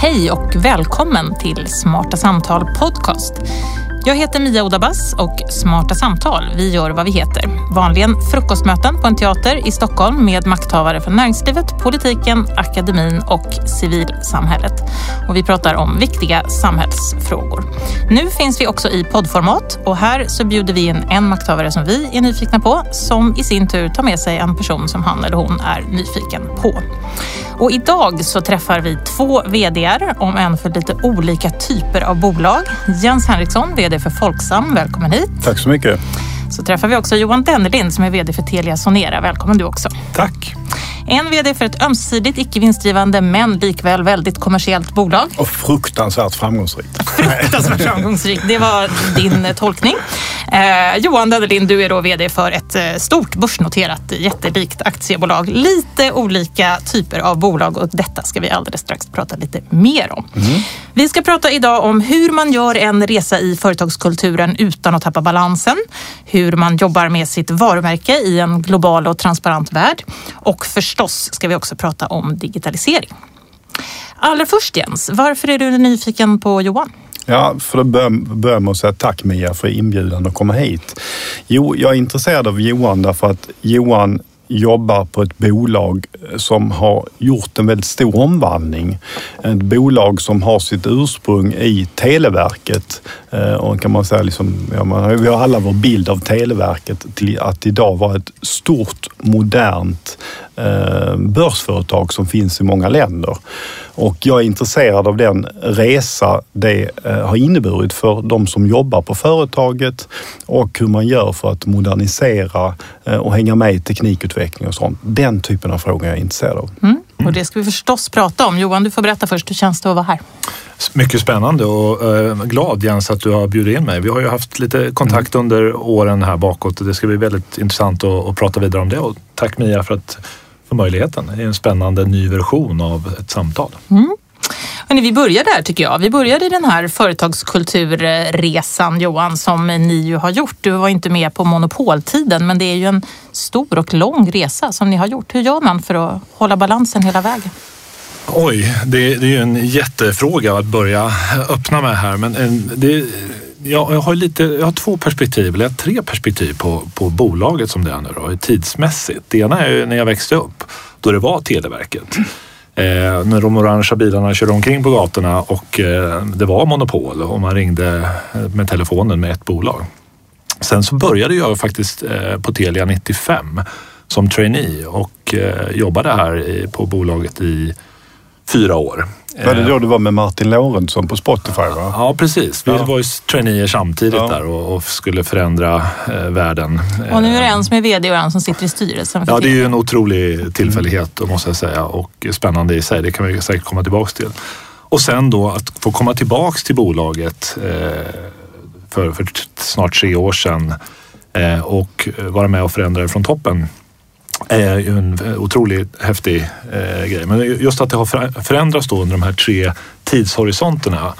Hej och välkommen till Smarta Samtal Podcast. Jag heter Mia Odabas och Smarta Samtal, vi gör vad vi heter. Vanligen frukostmöten på en teater i Stockholm med makthavare från näringslivet, politiken, akademin och civilsamhället. Och vi pratar om viktiga samhällsfrågor. Nu finns vi också i poddformat och här så bjuder vi in en makthavare som vi är nyfikna på som i sin tur tar med sig en person som han eller hon är nyfiken på. Och idag så träffar vi två VDR, om än för lite olika typer av bolag. Jens Henriksson, VD för Folksam, välkommen hit. Tack så mycket. Så träffar vi också Johan Dennerlind som är VD för Telia Sonera. Välkommen du också. Tack. En VD för ett ömsesidigt icke vinstdrivande men likväl väldigt kommersiellt bolag. Och fruktansvärt framgångsrikt. Fruktansvärt framgångsrikt, det var din tolkning. Eh, Johan Dennerlind, du är då VD för ett eh, stort börsnoterat jättelikt aktiebolag. Lite olika typer av bolag och detta ska vi alldeles strax prata lite mer om. Mm. Vi ska prata idag om hur man gör en resa i företagskulturen utan att tappa balansen. Hur man jobbar med sitt varumärke i en global och transparent värld. Och förstås ska vi också prata om digitalisering. Allra först Jens, varför är du nyfiken på Johan? Ja, för att börja med att säga tack Mia för inbjudan att komma hit. Jo, jag är intresserad av Johan därför att Johan jobbar på ett bolag som har gjort en väldigt stor omvandling. Ett bolag som har sitt ursprung i Televerket eh, och kan man säga liksom, ja, man, vi har alla vår bild av Televerket till att idag vara ett stort, modernt börsföretag som finns i många länder. Och jag är intresserad av den resa det eh, har inneburit för de som jobbar på företaget och hur man gör för att modernisera eh, och hänga med i teknikutveckling och sånt. Den typen av frågor är jag intresserad av. Mm. Och det ska vi förstås prata om. Johan, du får berätta först. Hur känns det att vara här? Mycket spännande och glad Jens att du har bjudit in mig. Vi har ju haft lite kontakt mm. under åren här bakåt och det ska bli väldigt intressant att, att prata vidare om det. Och tack Mia för att för möjligheten. Det är en spännande ny version av ett samtal. Mm. Hörrni, vi börjar där tycker jag. Vi började i den här företagskulturresan Johan som ni ju har gjort. Du var inte med på monopoltiden men det är ju en stor och lång resa som ni har gjort. Hur gör man för att hålla balansen hela vägen? Oj, det, det är ju en jättefråga att börja öppna med här men det, jag, jag, har lite, jag har två perspektiv, eller tre perspektiv på, på bolaget som det är nu då, tidsmässigt. Det ena är ju när jag växte upp, då det var Televerket. Eh, när de orangea bilarna körde omkring på gatorna och eh, det var monopol och man ringde eh, med telefonen med ett bolag. Sen så började jag faktiskt eh, på Telia 95 som trainee och eh, jobbade här i, på bolaget i fyra år. Var det då du var med Martin Lorentzon på Spotify? Va? Ja, precis. Vi ja. var ju traineer samtidigt ja. där och, och, skulle förändra eh, världen. Och nu är det en som är VD och en som sitter i styrelsen. Ja, det är ju en otrolig tillfällighet mm. måste jag säga och spännande i sig. Det kan vi säkert komma tillbaks till. Och sen då att få komma tillbaks till bolaget eh, för, för snart tre år sedan eh, och vara med och förändra det från toppen är ju en eh, otroligt häftig eh, grej. Men just att det har förändrats då under de här tre tidshorisonterna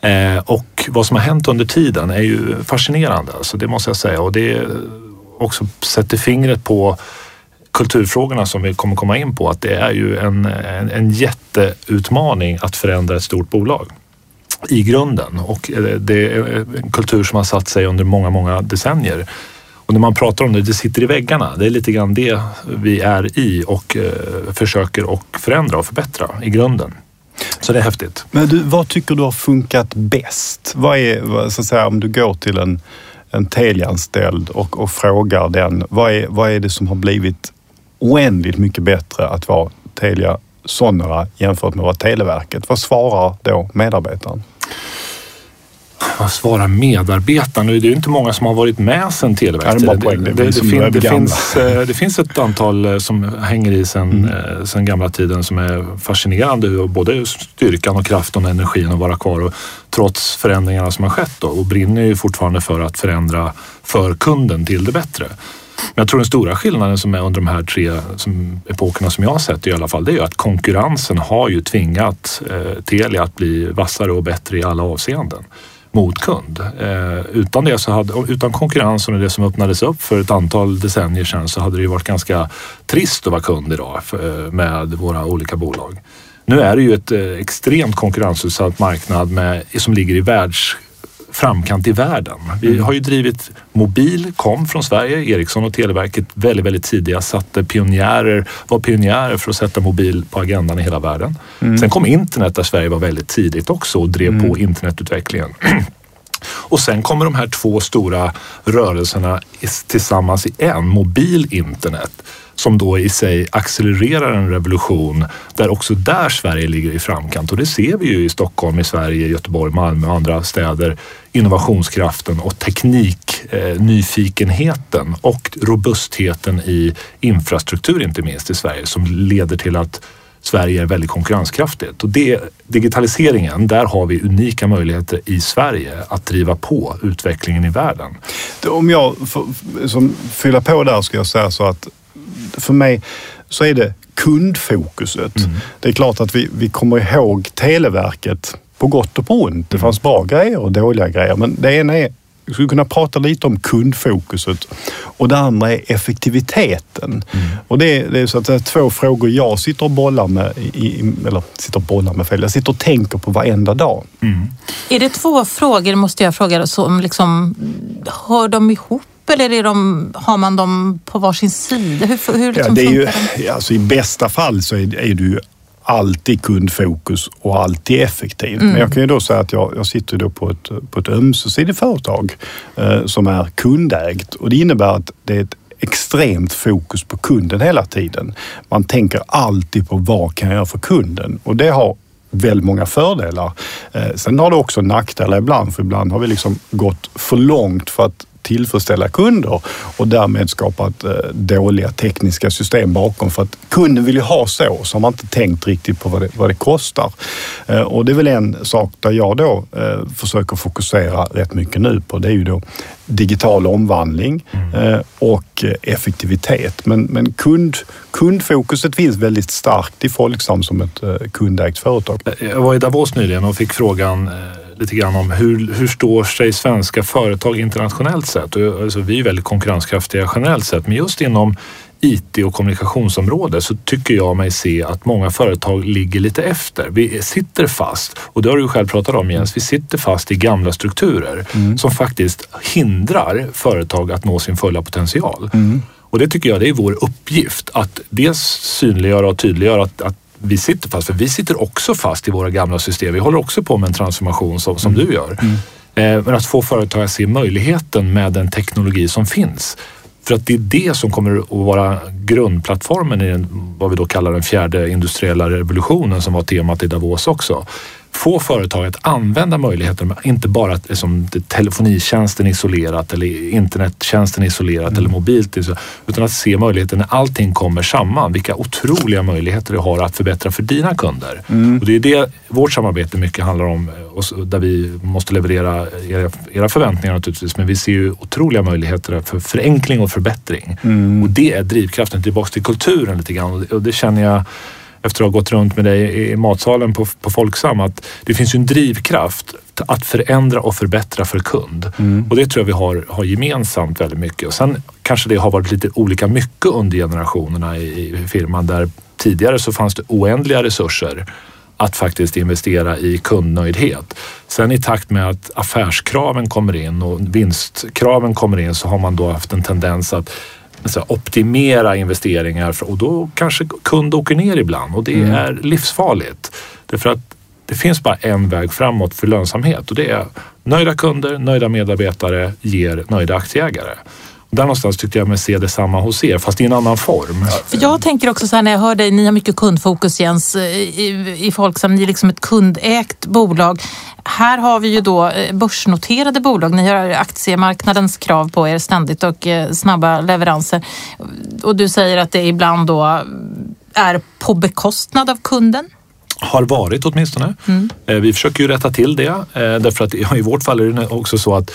eh, och vad som har hänt under tiden är ju fascinerande. Alltså det måste jag säga och det också sätter fingret på kulturfrågorna som vi kommer komma in på att det är ju en, en, en jätteutmaning att förändra ett stort bolag i grunden och eh, det är en kultur som har satt sig under många, många decennier. Och när man pratar om det, det sitter i väggarna. Det är lite grann det vi är i och eh, försöker och förändra och förbättra i grunden. Så det är häftigt. Men du, vad tycker du har funkat bäst? Vad är, så att säga, om du går till en, en Telia-anställd och, och frågar den, vad är, vad är det som har blivit oändligt mycket bättre att vara Telia Sonera jämfört med att vara Televerket? Vad svarar då medarbetaren? Vad svarar medarbetarna? Det är ju inte många som har varit med sedan Televerket. Det, det, det, det, fin, det finns, eh, det finns ett antal eh, som hänger i sedan mm. Eh, sen gamla tiden som är fascinerande. Både styrkan och kraften och energin att vara kvar och, trots förändringarna som har skett då, och brinner ju fortfarande för att förändra för kunden till det bättre. Men jag tror den stora skillnaden som är under de här tre som, epokerna som jag har sett i alla fall, det är ju att konkurrensen har ju tvingat eh, Telia att bli vassare och bättre i alla avseenden mot kund. Eh, utan det så hade, utan konkurrensen och det som öppnades upp för ett antal decennier sedan så hade det ju varit ganska trist att vara kund idag för, eh, med våra olika bolag. Nu är det ju ett eh, extremt konkurrensutsatt marknad med, som ligger i världs framkant i världen. Vi mm. har ju drivit mobil, kom från Sverige, Ericsson och Televerket väldigt, väldigt tidiga, satte pionjärer, var pionjärer för att sätta mobil på agendan i hela världen. Mm. Sen kom internet där Sverige var väldigt tidigt också och drev mm. på internetutvecklingen. Och sen kommer de här två stora rörelserna tillsammans i en, mobil internet som då i sig accelererar en revolution där också där Sverige ligger i framkant. Och det ser vi ju i Stockholm, i Sverige, Göteborg, Malmö och andra städer. Innovationskraften och tekniknyfikenheten eh, och robustheten i infrastruktur inte minst i Sverige som leder till att Sverige är väldigt konkurrenskraftigt. Och det, digitaliseringen, där har vi unika möjligheter i Sverige att driva på utvecklingen i världen. Om jag får som fylla på där ska jag säga så att för mig så är det kundfokuset. Mm. Det är klart att vi, vi kommer ihåg Televerket på gott och på ont. Det fanns bra grejer och dåliga grejer, men det ena är vi skulle kunna prata lite om kundfokuset och det andra är effektiviteten. Mm. Och det är, det är så att det är två frågor jag sitter och bollar med, i, eller sitter och bollar med fel, jag sitter och tänker på varenda dag. Mm. Är det två frågor, måste jag fråga, som liksom, hör de ihop eller är de, har man dem på varsin sida? Hur, hur liksom ja, det är ju, alltså I bästa fall så är, är du alltid kundfokus och alltid effektivt. Mm. Men jag kan ju då säga att jag, jag sitter då på ett, på ett ömsesidigt företag eh, som är kundägt och det innebär att det är ett extremt fokus på kunden hela tiden. Man tänker alltid på vad kan jag göra för kunden och det har väldigt många fördelar. Eh, sen har det också nackdelar ibland, för ibland har vi liksom gått för långt för att tillfredsställa kunder och därmed skapat eh, dåliga tekniska system bakom. För att kunden vill ju ha så, så har man inte tänkt riktigt på vad det, vad det kostar. Eh, och det är väl en sak där jag då eh, försöker fokusera rätt mycket nu på. Det är ju då digital omvandling mm. och effektivitet. Men, men kund, kundfokuset finns väldigt starkt i Folksam som ett kundägt företag. Jag var i Davos nyligen och fick frågan lite grann om hur, hur står sig svenska företag internationellt sett? Alltså, vi är väldigt konkurrenskraftiga generellt sett, men just inom IT och kommunikationsområde så tycker jag mig se att många företag ligger lite efter. Vi sitter fast, och det har du själv pratat om Jens, vi sitter fast i gamla strukturer mm. som faktiskt hindrar företag att nå sin fulla potential. Mm. Och det tycker jag det är vår uppgift att dels synliggöra och tydliggöra att, att vi sitter fast. För vi sitter också fast i våra gamla system. Vi håller också på med en transformation som, som mm. du gör. Mm. Eh, men att få företag att se möjligheten med den teknologi som finns. För att det är det som kommer att vara grundplattformen i den, vad vi då kallar den fjärde industriella revolutionen som var temat i Davos också få företag att använda möjligheten, inte bara att, som telefonitjänsten isolerat eller internettjänsten isolerat mm. eller mobilt, utan att se möjligheten när allting kommer samman. Vilka otroliga möjligheter det har att förbättra för dina kunder. Mm. Och det är det vårt samarbete mycket handlar om, där vi måste leverera era, era förväntningar naturligtvis, men vi ser ju otroliga möjligheter för förenkling och förbättring. Mm. Och det är drivkraften tillbaka till kulturen lite grann och det känner jag efter att ha gått runt med dig i matsalen på, på Folksam att det finns ju en drivkraft att förändra och förbättra för kund. Mm. Och det tror jag vi har, har gemensamt väldigt mycket. Och sen kanske det har varit lite olika mycket under generationerna i, i firman där tidigare så fanns det oändliga resurser att faktiskt investera i kundnöjdhet. Sen i takt med att affärskraven kommer in och vinstkraven kommer in så har man då haft en tendens att så optimera investeringar och då kanske kund åker ner ibland och det mm. är livsfarligt. Därför att det finns bara en väg framåt för lönsamhet och det är nöjda kunder, nöjda medarbetare ger nöjda aktieägare. Där någonstans tyckte jag mig se detsamma hos er, fast i en annan form. Jag tänker också så här när jag hör dig, ni har mycket kundfokus Jens i, i Folksam, ni är liksom ett kundägt bolag. Här har vi ju då eh, börsnoterade bolag. Ni har aktiemarknadens krav på er ständigt och eh, snabba leveranser. Och du säger att det ibland då är på bekostnad av kunden? Har varit åtminstone. Mm. Eh, vi försöker ju rätta till det därför att i vårt fall är det också så att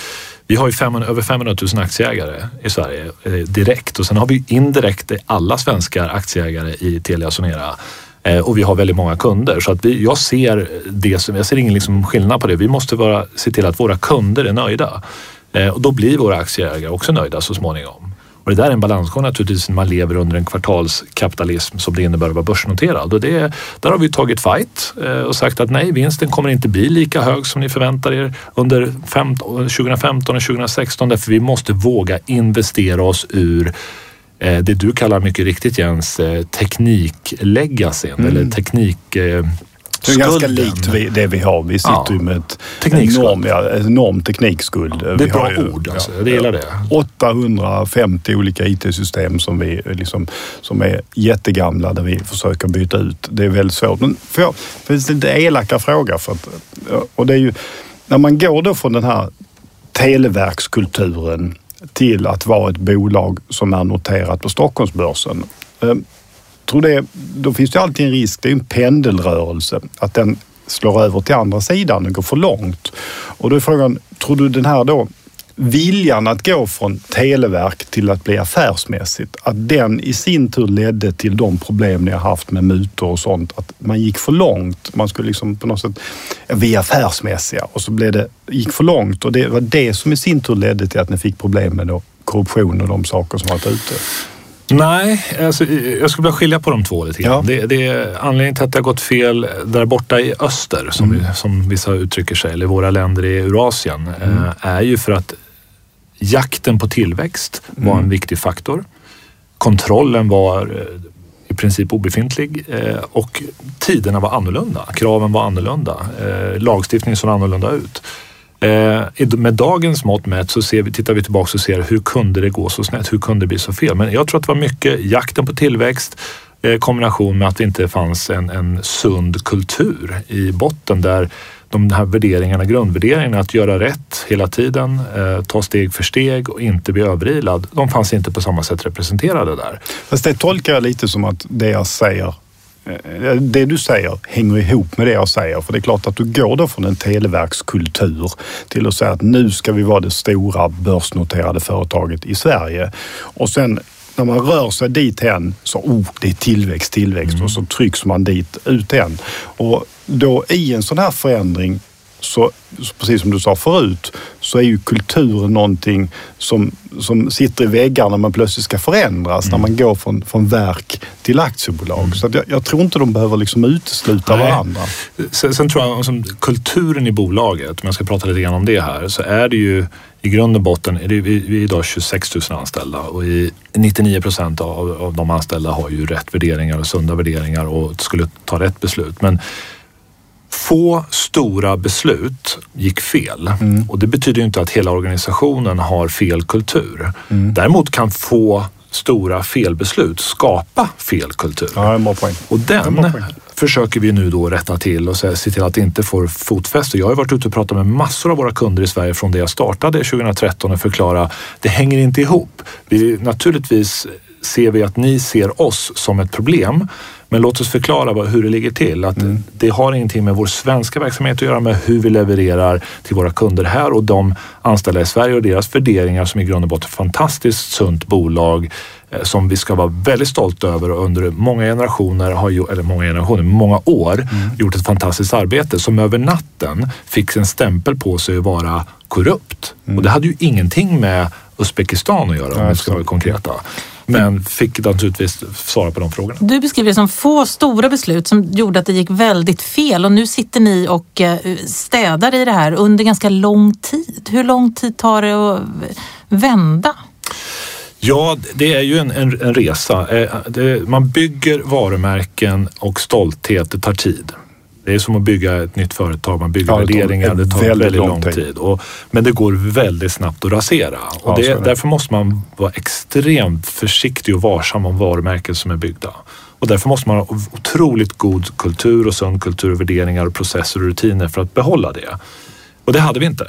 vi har ju 500, över 500 000 aktieägare i Sverige eh, direkt och sen har vi indirekt alla svenska aktieägare i Telia Sonera Eh, och vi har väldigt många kunder. Så att vi, jag ser det som, jag ser ingen liksom skillnad på det. Vi måste vara, se till att våra kunder är nöjda. Eh, och då blir våra aktieägare också nöjda så småningom. Och det där är en balansgång naturligtvis när man lever under en kvartalskapitalism som det innebär att vara börsnoterad. Och det, där har vi tagit fight eh, och sagt att nej, vinsten kommer inte bli lika hög som ni förväntar er under 2015 och 2016 därför vi måste våga investera oss ur eh, det du kallar mycket riktigt Jens, eh, tekniklegacyn mm. eller teknik det är ganska likt det vi har. Vi sitter ja. ju med ett enorm, ja, enorm teknikskuld. Det är ett bra ord. Alltså. Jag delar det. 850 olika IT-system som, vi liksom, som är jättegamla där vi försöker byta ut. Det är väldigt svårt. Men för för det är lite elaka fråga. För att, och det är ju, när man går då från den här televerkskulturen till att vara ett bolag som är noterat på Stockholmsbörsen eh, tror det, då finns det alltid en risk, det är en pendelrörelse, att den slår över till andra sidan och går för långt. Och då är frågan, tror du den här då viljan att gå från televerk till att bli affärsmässigt, att den i sin tur ledde till de problem ni har haft med mutor och sånt. Att man gick för långt. Man skulle liksom på något sätt, vi är affärsmässiga och så blev det, gick för långt och det var det som i sin tur ledde till att ni fick problem med då korruption och de saker som varit ute. Nej, alltså, jag skulle vilja skilja på de två lite grann. Ja. Det, det, är anledningen till att det har gått fel där borta i öster, som, mm. som vissa uttrycker sig, eller våra länder i Eurasien, mm. Eh, är ju för att jakten på tillväxt var mm. en viktig faktor. Kontrollen var eh, i princip obefintlig eh, och tiderna var annorlunda. Kraven var annorlunda. Lagstiftningen såg annorlunda ut. Eh, med dagens mått mätt så ser vi, tittar vi tillbaka och ser hur kunde det gå så snett? Hur kunde det bli så fel? Men jag tror att det var mycket jakten på tillväxt eh, kombination med att det inte fanns en, en sund kultur i botten där de här värderingarna, grundvärderingarna att göra rätt hela tiden, eh, ta steg för steg och inte bli överilad. De fanns inte på samma sätt representerade där. Fast det tolkar jag lite som att det jag säger det du säger hänger ihop med det jag säger. För det är klart att du går då från en televerkskultur till att säga att nu ska vi vara det stora börsnoterade företaget i Sverige. Och sen när man rör sig dit hen så oh, det är tillväxt, tillväxt mm. och så trycks man dit ut igen. Och då i en sån här förändring så, precis som du sa förut, så är ju kulturen någonting som, som sitter i väggarna men plötsligt ska förändras mm. när man går från, från verk till aktiebolag. Mm. Så jag, jag, tror inte de behöver liksom utesluta Nej. varandra. Sen, sen tror jag som kulturen i bolaget, om jag ska prata lite grann om det här, så är det ju i grund och botten, är det, vi, vi är idag 26 000 anställda och i 99 procent av, av de anställda har ju rätt värderingar och sunda värderingar och skulle ta rätt beslut. Men få stora beslut gick fel mm. och det betyder inte att hela organisationen har fel kultur. Mm. Däremot kan få stora felbeslut skapa fel kultur. Ja, och den försöker vi nu då rätta till och se till att det inte får fotfäste. Jag har varit ute och pratat med massor av våra kunder i Sverige från det jag startade 2013 och förklara det hänger inte ihop. Vi, naturligtvis ser vi att ni ser oss som ett problem men låt oss förklara hur det ligger till. Att mm. Det har ingenting med vår svenska verksamhet att göra med hur vi levererar till våra kunder här och de anställda i Sverige och deras värderingar som i grund och botten är ett fantastiskt sunt bolag eh, som vi ska vara väldigt stolta över och under många generationer, har, eller många generationer, många år mm. gjort ett fantastiskt arbete som över natten fick en stämpel på sig att vara korrupt. Mm. Och det hade ju ingenting med Uzbekistan att göra om vi ska vara konkreta. Men fick naturligtvis svara på de frågorna. Du beskriver det som få stora beslut som gjorde att det gick väldigt fel och nu sitter ni och eh, städar i det här under ganska lång tid. Hur lång tid tar det att vända? Ja, det är ju en, en, en resa. Eh, man bygger varumärken och stolthet, det tar tid. Det är som att bygga ett nytt företag, man bygger ja, värderingar, det tar väldigt, väldigt lång tid. Och, men det går väldigt snabbt att rasera. Och det, det. Därför måste man vara extremt försiktig och varsam om varumärken som är byggda. Och därför måste man ha otroligt god kultur och sund kultur, värderingar, och processer och rutiner för att behålla det. Och det hade vi inte.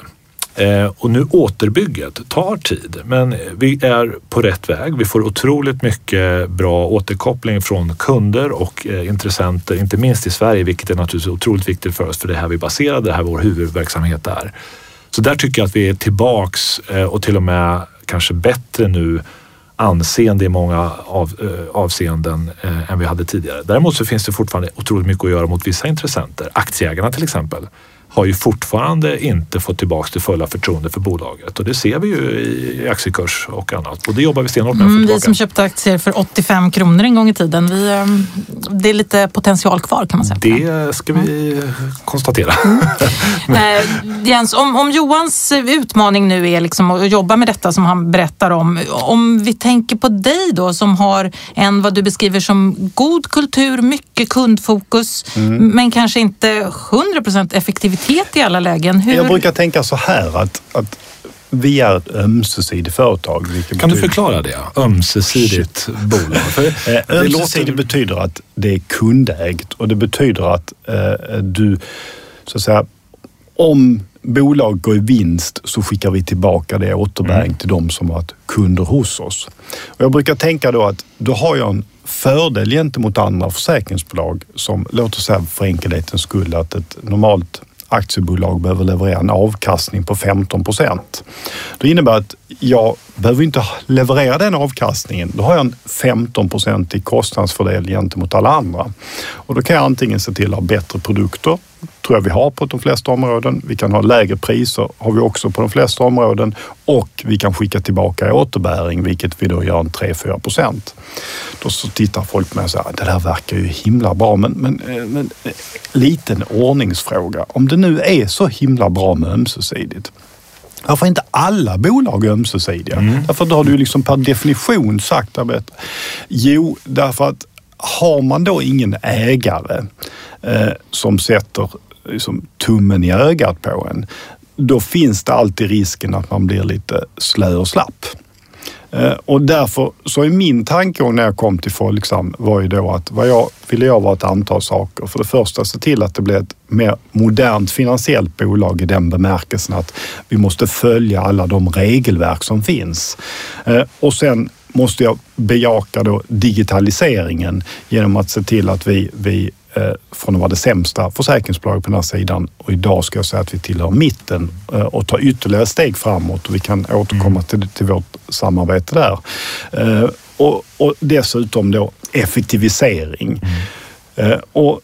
Eh, och nu återbygget tar tid, men vi är på rätt väg. Vi får otroligt mycket bra återkoppling från kunder och eh, intressenter, inte minst i Sverige, vilket är naturligtvis otroligt viktigt för oss, för det här vi baserar det här vår huvudverksamhet är. Så där tycker jag att vi är tillbaks eh, och till och med kanske bättre nu anseende i många av, avseenden än vi hade tidigare. Däremot så finns det fortfarande otroligt mycket att göra mot vissa intressenter. Aktieägarna till exempel har ju fortfarande inte fått tillbaka det fulla förtroende för bolaget och det ser vi ju i aktiekurs och annat. Och det jobbar vi stenhårt med att få Mm, tillbaka. vi som köpte aktier för 85 kronor en gång i tiden, vi, eh, det är lite potential kvar kan man säga. Det ska vi konstatera. Eh, Jens, om, om Johans utmaning nu är liksom att jobba med detta som han berättar om. Om vi tänker på dig då som har en vad du beskriver som god kultur, mycket kundfokus, Mm. men kanske inte 100% effektivitet i alla lägen. Hur... Jag brukar tänka så här att, att vi är ett ömsesidigt företag. Kan du betyder- förklara det? Ömsesidigt bolag. Eh, det Ömsesidigt låter... betyder att det är kundägt och det betyder att eh, du, så att säga, om bolag går i vinst så skickar vi tillbaka det återbäring till de som har varit kunder hos oss. Och jag brukar tänka då att då har jag en fördel gentemot andra försäkringsbolag som, låt oss säga för enkelhetens skull, att ett normalt aktiebolag behöver leverera en avkastning på 15 procent. Det innebär att jag behöver inte leverera den avkastningen. Då har jag en 15 procentig kostnadsfördel gentemot alla andra. Och då kan jag antingen se till att ha bättre produkter, tror jag vi har på de flesta områden. Vi kan ha lägre priser, har vi också på de flesta områden. Och vi kan skicka tillbaka återbäring, vilket vi då gör en 3-4 procent. Då så tittar folk med och säger, det där verkar ju himla bra, men, men, eh, men eh, liten ordningsfråga. Om det nu är så himla bra med ömsesidigt, varför är inte alla bolag ömsesidiga? Därför då har du liksom per definition sagt bättre. Jo, därför att har man då ingen ägare eh, som sätter liksom, tummen i ögat på en, då finns det alltid risken att man blir lite slö och slapp. Eh, Och därför så är min tankegång när jag kom till Folksam var ju då att vad jag ville jag var ett antal saker. För det första se till att det blir ett mer modernt finansiellt bolag i den bemärkelsen att vi måste följa alla de regelverk som finns. Eh, Och sen måste jag bejaka då digitaliseringen genom att se till att vi, vi eh, från att vara det sämsta försäkringsbolaget på den här sidan och idag ska jag säga att vi tillhör mitten eh, och tar ytterligare steg framåt och vi kan återkomma till, till vårt samarbete där. Eh, och, och dessutom då effektivisering. Eh, och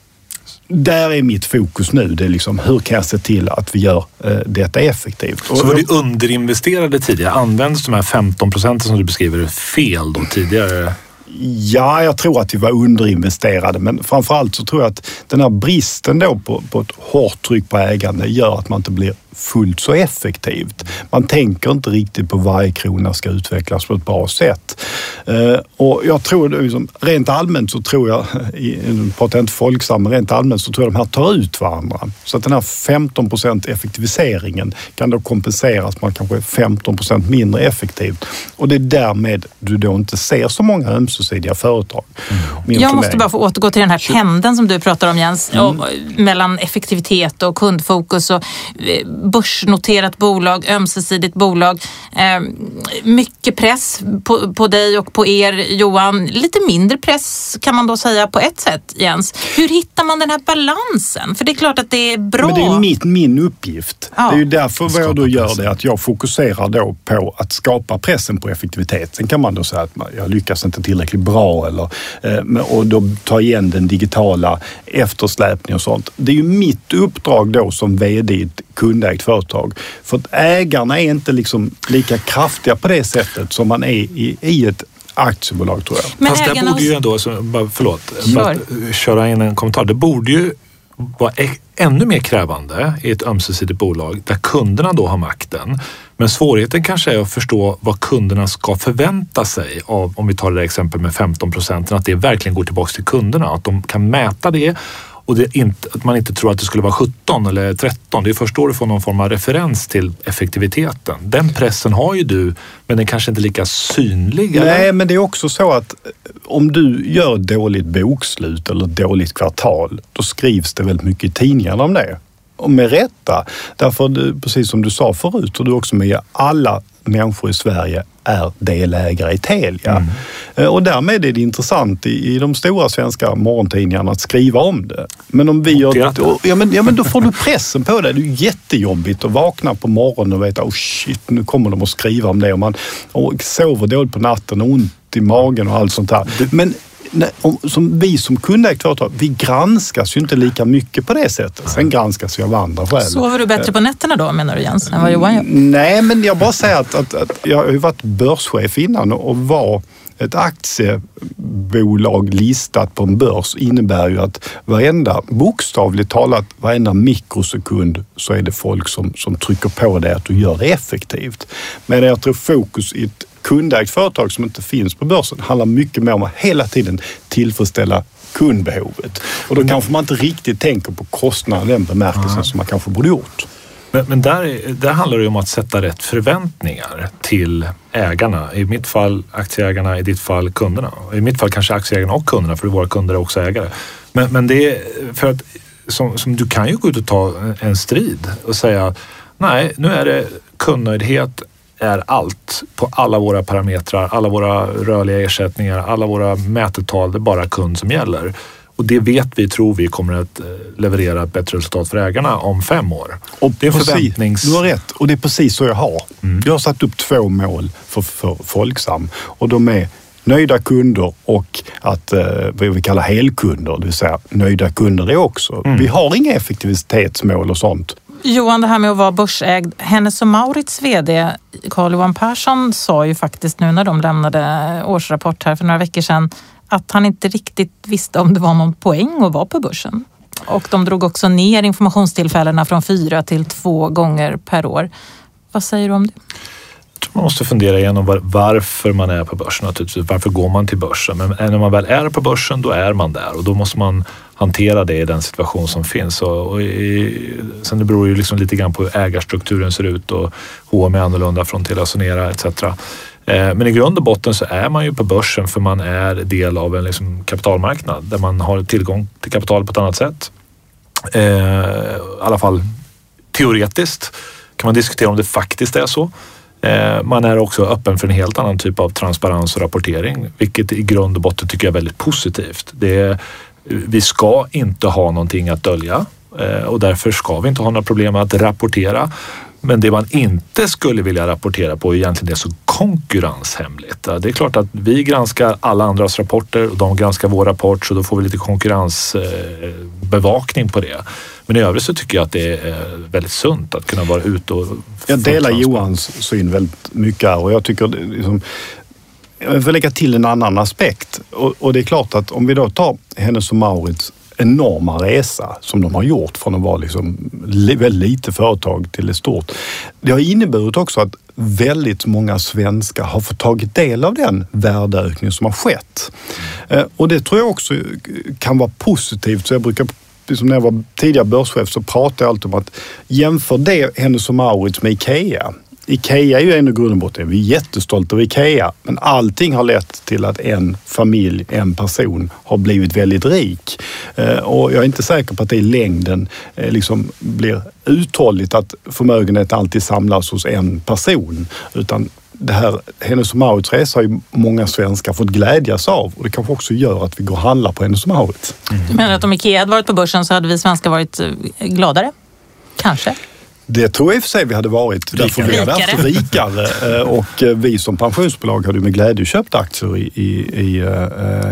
där är mitt fokus nu. Det är liksom hur kan jag se till att vi gör eh, detta effektivt? Så var det underinvesterade tidigare? Används de här 15 procenten som du beskriver fel då tidigare? Ja, jag tror att vi var underinvesterade, men framförallt så tror jag att den här bristen då på, på ett hårt tryck på ägande gör att man inte blir fullt så effektivt. Man tänker inte riktigt på varje krona ska utvecklas på ett bra sätt. Eh, och jag tror, liksom, rent allmänt så tror jag, i- nu pratar jag inte Folksam, men rent allmänt så tror jag de här tar ut varandra. Så att den här 15 procent effektiviseringen kan då kompenseras med kanske 15 procent mindre effektivt. Och det är därmed du då inte ser så många ömsesidiga företag. Min Jag måste bara få återgå till den här pendeln som du pratar om Jens, Mm. och, mellan effektivitet och kundfokus och eh, börsnoterat bolag, ömsesidigt bolag. Eh, mycket press på, på dig och på er Johan. Lite mindre press kan man då säga på ett sätt Jens. Hur hittar man den här balansen? För det är klart att det är bra. Men det är mitt, min uppgift. Ja. Det är ju därför vad jag då gör det att jag fokuserar då på att skapa pressen på effektivitet. Sen kan man då säga att man- jag lyckas inte tillräckligt bra eller, eh, och då ta igen den digitala eftersläpningen och sånt. Det är ju mitt uppdrag då som VD i ett kundägt företag. För att ägarna är inte liksom lika kraftiga på det sättet som man är i, i ett aktiebolag tror jag. Men Fast det ägarna borde ju ändå, så, bara, förlåt, bara köra in en kommentar. Det borde ju vara ä- ännu mer krävande i ett ömsesidigt bolag där kunderna då har makten. Men svårigheten kanske är att förstå vad kunderna ska förvänta sig av, om vi tar det där exempel med 15 procenten, att det verkligen går tillbaka till kunderna. Att de kan mäta det och det inte, att man inte tror att det skulle vara 17 eller 13. Det är först då du får någon form av referens till effektiviteten. Den pressen har ju du, men den kanske inte är lika synlig. eller? Nej, men det är också så att eh, om du gör ett dåligt bokslut eller ett dåligt kvartal, då skrivs det väldigt mycket i tidningarna om det. Och med rätta. Därför, eh, precis som du sa förut, och du också med alla människor i Sverige är delägare i Telia. Eh, Och därmed är det intressant i, i de stora svenska morgontidningarna att skriva om det. Men om vi gör... Och- Ja men, ja, men då får du pressen på dig. Det är jättejobbigt att vakna på morgonen och veta, oh shit, nu kommer de att skriva om det. Och man och sover dåligt på natten och ont i magen och allt sånt där. Men som vi som kundägt företag, vi granskas ju inte lika mycket på det sättet. Sen granskas vi av andra skäl. Sover du bättre på nätterna då menar du Jens, än vad Johan gör? Nej, men jag bara säger att, att, att jag har ju varit börschef innan och var ett aktiebolag listat på en börs innebär ju att varenda, bokstavligt talat, varenda mikrosekund så är det folk som, som trycker på dig att du gör det effektivt. Men jag tror fokus i ett kundägt företag som inte finns på börsen handlar mycket mer om att hela tiden tillfredsställa kundbehovet. Och då kanske man inte riktigt tänker på kostnaden i den bemärkelsen som man kanske borde gjort. Men, men där, där handlar det ju om att sätta rätt förväntningar till ägarna. I mitt fall aktieägarna, i ditt fall kunderna. I mitt fall kanske aktieägarna och kunderna för våra kunder är också ägare. Men, men det är för att som, som du kan ju gå ut och ta en strid och säga nej, nu är det kundnöjdhet är allt på alla våra parametrar, alla våra rörliga ersättningar, alla våra mätetal. Det är bara kund som gäller. Och det vet vi, tror vi, kommer att eh, leverera ett bättre resultat för ägarna om fem år. Och det är precis, förväntnings... Du har rätt och det är precis så jag har. Mm. Jag har satt upp två mål för, för Folksam och de är nöjda kunder och att eh, vad vi kallar helkunder, det vill säga nöjda kunder det också. Mm. Vi har inga effektivitetsmål och sånt. Johan, det här med att vara börsägd. Hennes och Maurits VD Carl-Johan Persson sa ju faktiskt nu när de lämnade årsrapport här för några veckor sedan att han inte riktigt visste om det var någon poäng att vara på börsen. Och de drog också ner informationstillfällena från fyra till två gånger per år. Vad säger du om det? Man måste fundera igenom varför man är på börsen naturligtvis. Varför går man till börsen? Men när man väl är på börsen, då är man där och då måste man hantera det i den situation som finns. Och, och i, sen det beror ju liksom lite grann på hur ägarstrukturen ser ut och H&M är annorlunda från Telia Sonera etc. Eh, men i grund och botten så är man ju på börsen för man är del av en liksom kapitalmarknad där man har tillgång till kapital på ett annat sätt. Eh, I alla fall teoretiskt kan man diskutera om det faktiskt är så. Eh, man är också öppen för en helt annan typ av transparens och rapportering, vilket i grund och botten tycker jag är väldigt positivt. Det är, vi ska inte ha någonting att dölja och därför ska vi inte ha några problem att rapportera. Men det man inte skulle vilja rapportera på är egentligen det som konkurrenshemligt. Det är klart att vi granskar alla andras rapporter och de granskar vår rapport så då får vi lite konkurrensbevakning på det. Men i övrigt så tycker jag att det är väldigt sunt att kunna vara ute och... Jag delar Johans syn väldigt mycket och jag tycker liksom, jag vill lägga till en annan aspekt och, och, det är klart att om vi då tar Hennes och Maurits enorma resa som de har gjort från att vara liksom väldigt lite företag till ett stort. Det har inneburit också att väldigt många svenskar har fått tagit del av den värdeökning som har skett. Eh, och det tror jag också kan vara positivt. Så jag brukar som när jag var tidigare börschef så pratade jag alltid om att jämför det Hennes och Mauritz med IKEA. Ikea är ju en grund och botten, vi är jättestolta över Ikea, men allting har lett till att en familj, en person har blivit väldigt rik. Eh, och jag är inte säker på att det i längden eh, liksom blir uthålligt att förmögenhet alltid samlas hos en person, utan det här Hennes och Mauritz resa har ju många svenskar fått glädjas av och det kanske också gör att vi går och handlar på Hennes och Mauritz. Du menar att om Ikea hade varit på börsen så hade vi svenskar varit eh, gladare? Kanske? Det tror jag i och för sig vi hade varit. Rikare. Därför vi hade haft rikare. Eh, och eh, vi som pensionsbolag hade med glädje köpt aktier i, i, i uh,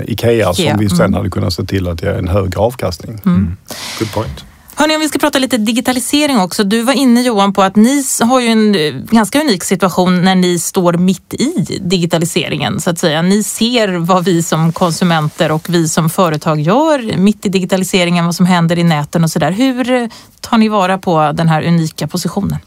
Ikea, Ikea, som vi sen mm. hade kunnat se till att ge en högre avkastning. Mm. Good point. Hörni, om vi ska prata lite digitalisering också. Du var inne Johan på att ni har ju en eh, ganska unik situation när ni står mitt i digitaliseringen så att säga. Ni ser vad vi som konsumenter och vi som företag gör mitt i digitaliseringen, vad som händer i näten och sådär. Hur eh, tar ni vara på den här unika positionen?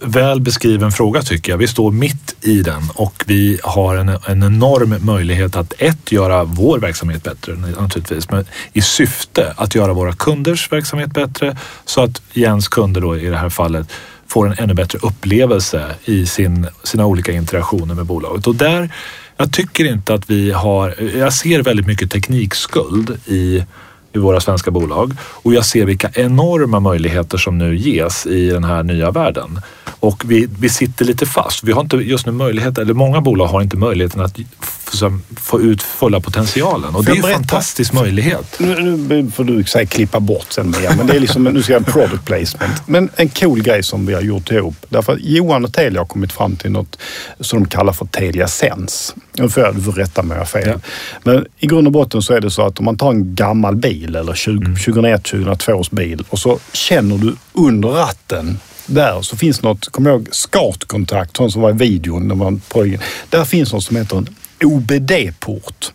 Väl beskriven fråga tycker jag. Vi står mitt i den och vi har en, en enorm möjlighet att ett, göra vår verksamhet bättre naturligtvis, men i syfte att göra våra kunders verksamhet bättre så att Jens kunder då i det här fallet får en ännu bättre upplevelse i sin, sina olika interaktioner med bolaget. Och där, jag tycker inte att vi har, jag ser väldigt mycket teknikskuld i i våra svenska bolag och jag ser vilka enorma möjligheter som nu ges i den här nya världen. Och vi, vi sitter lite fast. Vi har inte just nu möjlighet, eller många bolag har inte möjligheten att få ut fulla potentialen. Och det är en fantastisk möjlighet. Nu, nu får du säga klippa bort sen Mia, men det är liksom, nu ska jag product placement. Men en cool grej som vi har gjort ihop. Därför att Johan och Telia har kommit fram till något som de kallar för Telia Sense. Nu får jag, du får rätta mig om jag har fel. Ja. Men i grund och botten så är det så att om man tar en gammal bil eller 20, mm. 2001-2002 års bil och så känner du under ratten där så finns något, kommer jag ihåg, SCART-kontakt, sånt som var i videon. Där, man där finns något som heter en OBD-port.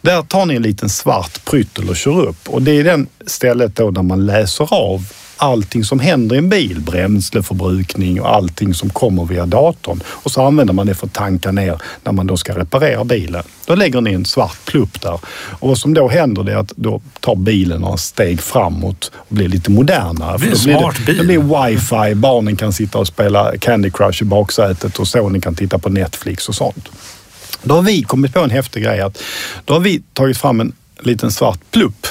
Där tar ni en liten svart pryttel och kör upp och det är den stället då där man läser av allting som händer i en bil, bränsleförbrukning och allting som kommer via datorn. Och så använder man det för att tanka ner när man då ska reparera bilen. Då lägger ni en svart plupp där och vad som då händer är att då tar bilen några steg framåt och blir lite modernare. Det blir en smart det, bil. Det blir wifi, barnen kan sitta och spela Candy Crush i baksätet och sonen kan titta på Netflix och sånt. Då har vi kommit på en häftig grej att då har vi tagit fram en liten svart plupp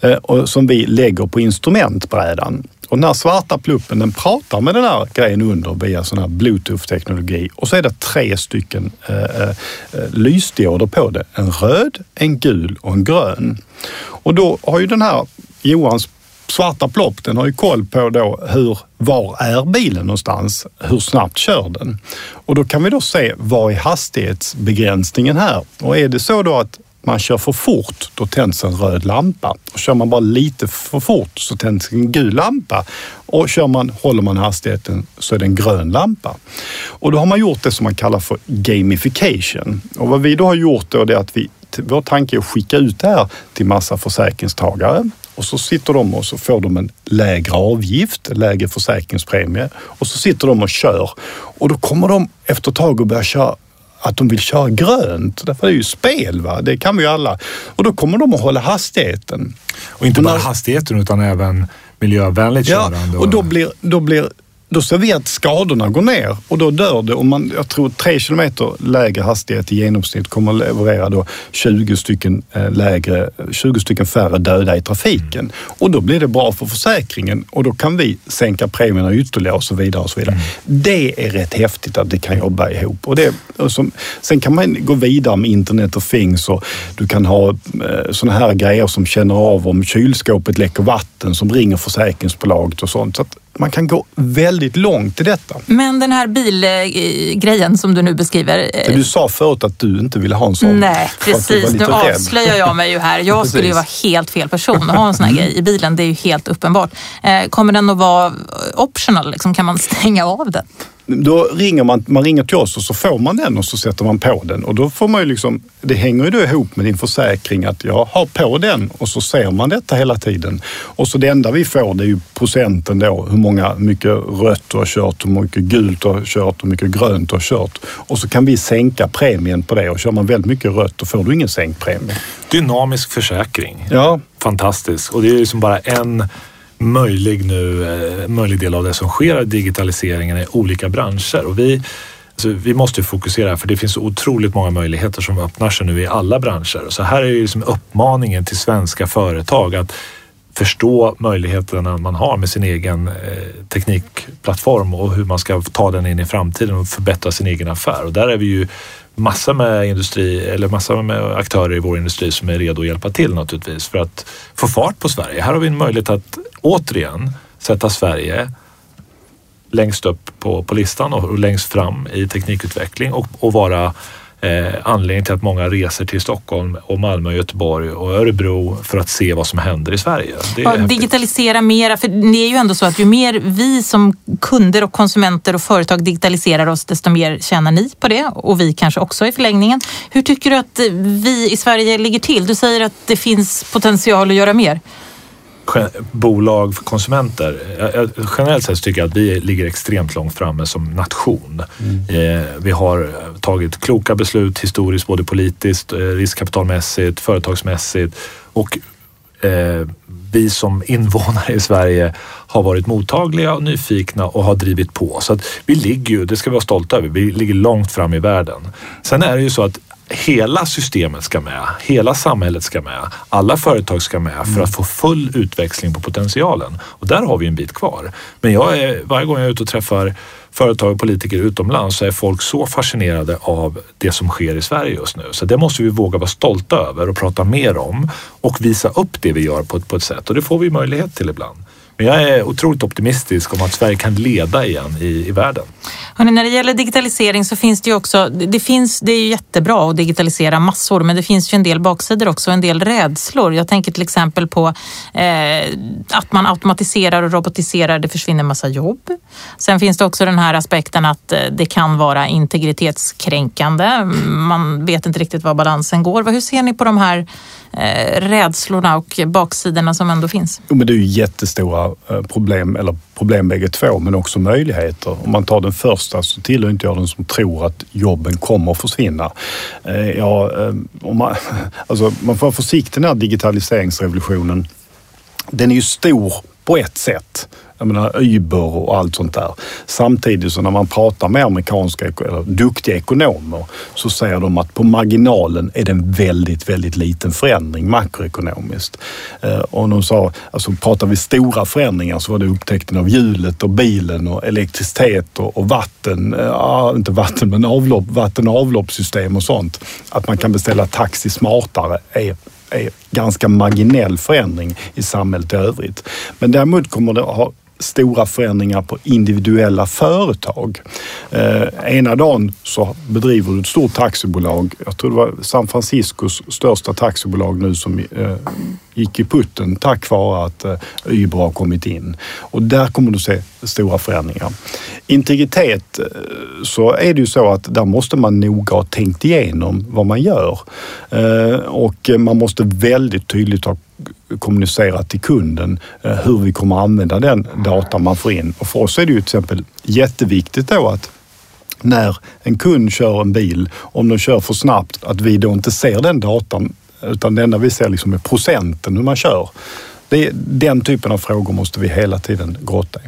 eh, som vi lägger på instrumentbrädan. Och den här svarta pluppen den pratar med den här grejen under via sån här bluetooth-teknologi och så är det tre stycken eh, eh, eh lysdioder på det. En röd, en gul och en grön. Och då har ju den här Johans svarta plopp, den har ju koll på då hur, var är bilen någonstans? Hur snabbt kör den? Och då kan vi då se vad är hastighetsbegränsningen här? Och är det så då att man kör för fort, då tänds en röd lampa. Och kör man bara lite för fort så tänds en gul lampa. Och kör man, håller man hastigheten så är det en grön lampa. Och då har man gjort det som man kallar för gamification. Och vad vi då har gjort då är att vi vår tanke är att skicka ut det här till massa försäkringstagare och så sitter de och så får de en lägre avgift, lägre försäkringspremie och så sitter de och kör och då kommer de efter ett tag att börja köra att de vill köra grönt. Därför är det ju spel, va? det kan vi ju alla. Och då kommer de att hålla hastigheten. Och inte bara hastigheten utan även miljövänligt körande. Ja, och då blir, då blir då ser vi att skadorna går ner och då dör det. Om man, jag tror 3 kilometer lägre hastighet i genomsnitt kommer att leverera då 20 stycken, eh, lägre, 20 stycken färre döda i trafiken. Och då blir det bra för försäkringen och då kan vi sänka premierna ytterligare och så vidare. Och så vidare. Mm. Det är rätt häftigt att det kan jobba ihop. Och det, och som, sen kan man gå vidare med internet of things och du kan ha eh, sådana här grejer som känner av om kylskåpet läcker vatten som ringer försäkringsbolaget och sånt. Så man kan gå väldigt långt i detta. Men den här bilgrejen som du nu beskriver. Eh, du sa förut att du inte ville ha en sån. Nej, precis. Nu avslöjar jag mig ju här. Jag skulle ju vara helt fel person att ha en sån här mm. grej i bilen. Det är ju helt uppenbart. Eh, kommer den att vara optional? Liksom, kan man stänga av den? Då ringer man, man ringer till oss och så får man den och så sätter man på den. Och då får man ju liksom, det hänger ju då ihop med din försäkring att jag har på den och så ser man detta hela tiden. Och så det enda vi får det är ju procenten då, hur många, mycket rött du har kört, hur mycket gult du har kört, hur mycket grönt du har kört. Och så kan vi sänka premien på det och kör man väldigt mycket rött då får du ingen sänkt premie. Dynamisk försäkring. Ja. Fantastiskt. Och det är ju liksom bara en möjlig, nu, eh, möjlig del av det som sker digitaliseringen i olika branscher. Och vi, alltså, vi måste fokusera för det finns så otroligt många möjligheter som öppnar sig nu i alla branscher. Så här är ju liksom uppmaningen till svenska företag att förstå möjligheterna man har med sin egen eh, teknikplattform och hur man ska ta den in i framtiden och förbättra sin egen affär. Och där är vi ju massor med industri eller massor med aktörer i vår industri som är redo att hjälpa till naturligtvis för att få fart på Sverige. Här har vi en möjlighet att återigen sätta Sverige längst upp på, på listan och, och längst fram i teknikutveckling och, och vara eh, anledning till att många reser till Stockholm och Malmö, Göteborg och Örebro för att se vad som händer i Sverige. Ja, digitalisera mera, för det är ju ändå så att ju mer vi som kunder och konsumenter och företag digitaliserar oss, desto mer tjänar ni på det och vi kanske också i förlängningen. Hur tycker du att vi i Sverige ligger till? Du säger att det finns potential att göra mer bolag för konsumenter. Generellt sett tycker jag att vi ligger extremt långt framme som nation. Mm. Eh, vi har tagit kloka beslut historiskt, både politiskt, eh, riskkapitalmässigt, företagsmässigt och eh, vi som invånare i Sverige har varit mottagliga och nyfikna och har drivit på. Så att vi ligger ju, det ska vi vara stolta över, vi ligger långt fram i världen. Sen är det ju så att hela systemet ska med, hela samhället ska med, alla företag ska med för att få full utväxling på potentialen. Och där har vi en bit kvar. Men jag är, varje gång jag är ute och träffar företag och politiker utomlands så är folk så fascinerade av det som sker i Sverige just nu. Så det måste vi våga vara stolta över och prata mer om och visa upp det vi gör på ett, på ett sätt och det får vi möjlighet till ibland. Men jag är otroligt optimistisk om att Sverige kan leda igen i, i världen. Hörrni, när det gäller digitalisering så finns det ju också, det, finns, det är ju jättebra att digitalisera massor, men det finns ju en del baksidor också, en del rädslor. Jag tänker till exempel på eh, att man automatiserar och robotiserar, det försvinner en massa jobb. Sen finns det också den här aspekten att eh, det kan vara integritetskränkande. Man vet inte riktigt var balansen går. Hur ser ni på de här eh, rädslorna och baksidorna som ändå finns? Jo, men det är ju jättestora Eh, problem, eller problem bägge två, men också möjligheter. Om man tar den första så tillhör inte jag den som tror att jobben kommer att försvinna. Eh, ja, eh, om man, alltså, man får vara försiktig när digitaliseringsrevolutionen, den är ju stor på ett sätt jag menar Uber och allt sånt där. Samtidigt så när man pratar med amerikanska eller duktiga ekonomer så säger de att på marginalen är det en väldigt, väldigt liten förändring makroekonomiskt. Eh, och de sa, alltså pratar vi stora förändringar så var det upptäckten av hjulet och bilen och elektricitet och, och vatten, eh, ja, inte vatten men avlopp, vatten och avloppssystem och sånt. Att man kan beställa taxi smartare är är ganska marginell förändring i samhället i övrigt. Men däremot kommer det ha stora förändringar på individuella företag. Eh, ena dagen så bedriver du ett stort taxibolag. Jag tror det var San Franciscos största taxibolag nu som eh, gick i putten tack vare att eh, Uber har kommit in. Och där kommer du se stora förändringar. Integritet, eh, så är det ju så att där måste man noga ha tänkt igenom vad man gör. Eh, och man måste väldigt tydligt ha kommunicera till kunden eh, hur vi kommer använda den data man får in. Och för oss är det ju till exempel jätteviktigt då att när en kund kör en bil, om de kör för snabbt, att vi då inte ser den datan utan det enda vi ser liksom är procenten hur man kör. Det, den typen av frågor måste vi hela tiden grotta i.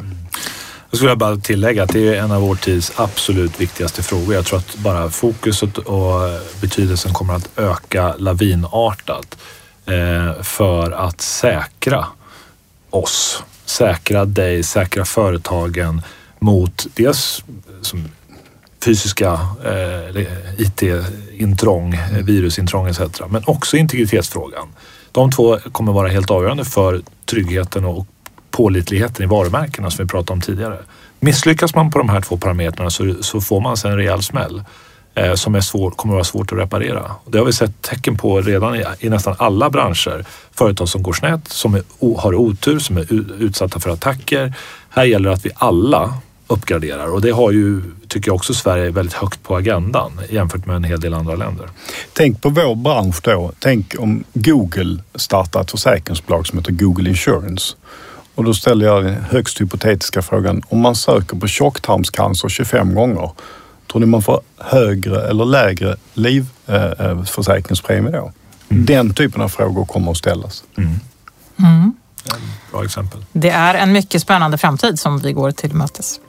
Jag skulle bara tillägga att det är en av vår tids absolut viktigaste frågor. Jag tror att bara fokuset och betydelsen kommer att öka lavinartat Eh, för att säkra oss, säkra dig, säkra företagen mot dels som fysiska eh, IT-intrång, eh, virusintrång etc. Men också integritetsfrågan. De två kommer vara helt avgörande för tryggheten och pålitligheten i varumärkena som vi pratade om tidigare. Misslyckas man på de här två parametrarna så, så får man sen en rejäl smäll eh, Eh, som är svår, kommer att vara svårt att reparera. Det har vi sett tecken på redan i, i nästan alla branscher. Företag som går snett, som är, har otur, som är utsatta för attacker. Här gäller det att vi alla uppgraderar och det har ju, tycker jag också Sverige väldigt högt på agendan jämfört med en hel del andra länder. Tänk på vår bransch då. Tänk om Google startar ett försäkringsbolag som heter Google Insurance. Och då ställer jag den högst hypotetiska frågan. Om man söker på tjocktarmscancer 25 gånger, tror ni man får högre eller lägre livförsäkringspremie då? Mm. Den typen av frågor kommer att ställas. Mm. Mm. Bra exempel. Det är en mycket spännande framtid som vi går till mötes.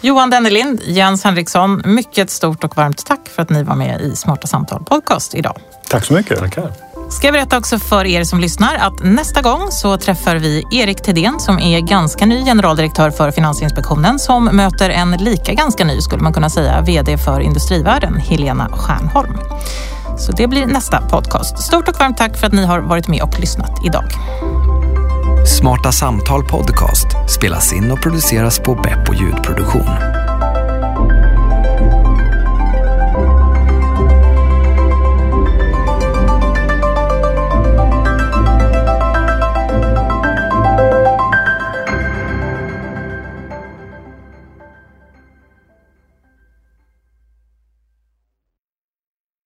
Johan Dennelind, Jens Henriksson, mycket stort och varmt tack för att ni var med i Smarta Samtal Podcast idag. Tack så mycket. Tackar. Ska jag berätta också för er som lyssnar att nästa gång så träffar vi Erik Tedén som är ganska ny generaldirektör för Finansinspektionen som möter en lika ganska ny, skulle man kunna säga, VD för Industrivärden, Helena Stjärnholm. Så det blir nästa podcast. Stort och varmt tack för att ni har varit med och lyssnat idag. Smarta Samtal Podcast spelas in och produceras på Beppo Ljudproduktion.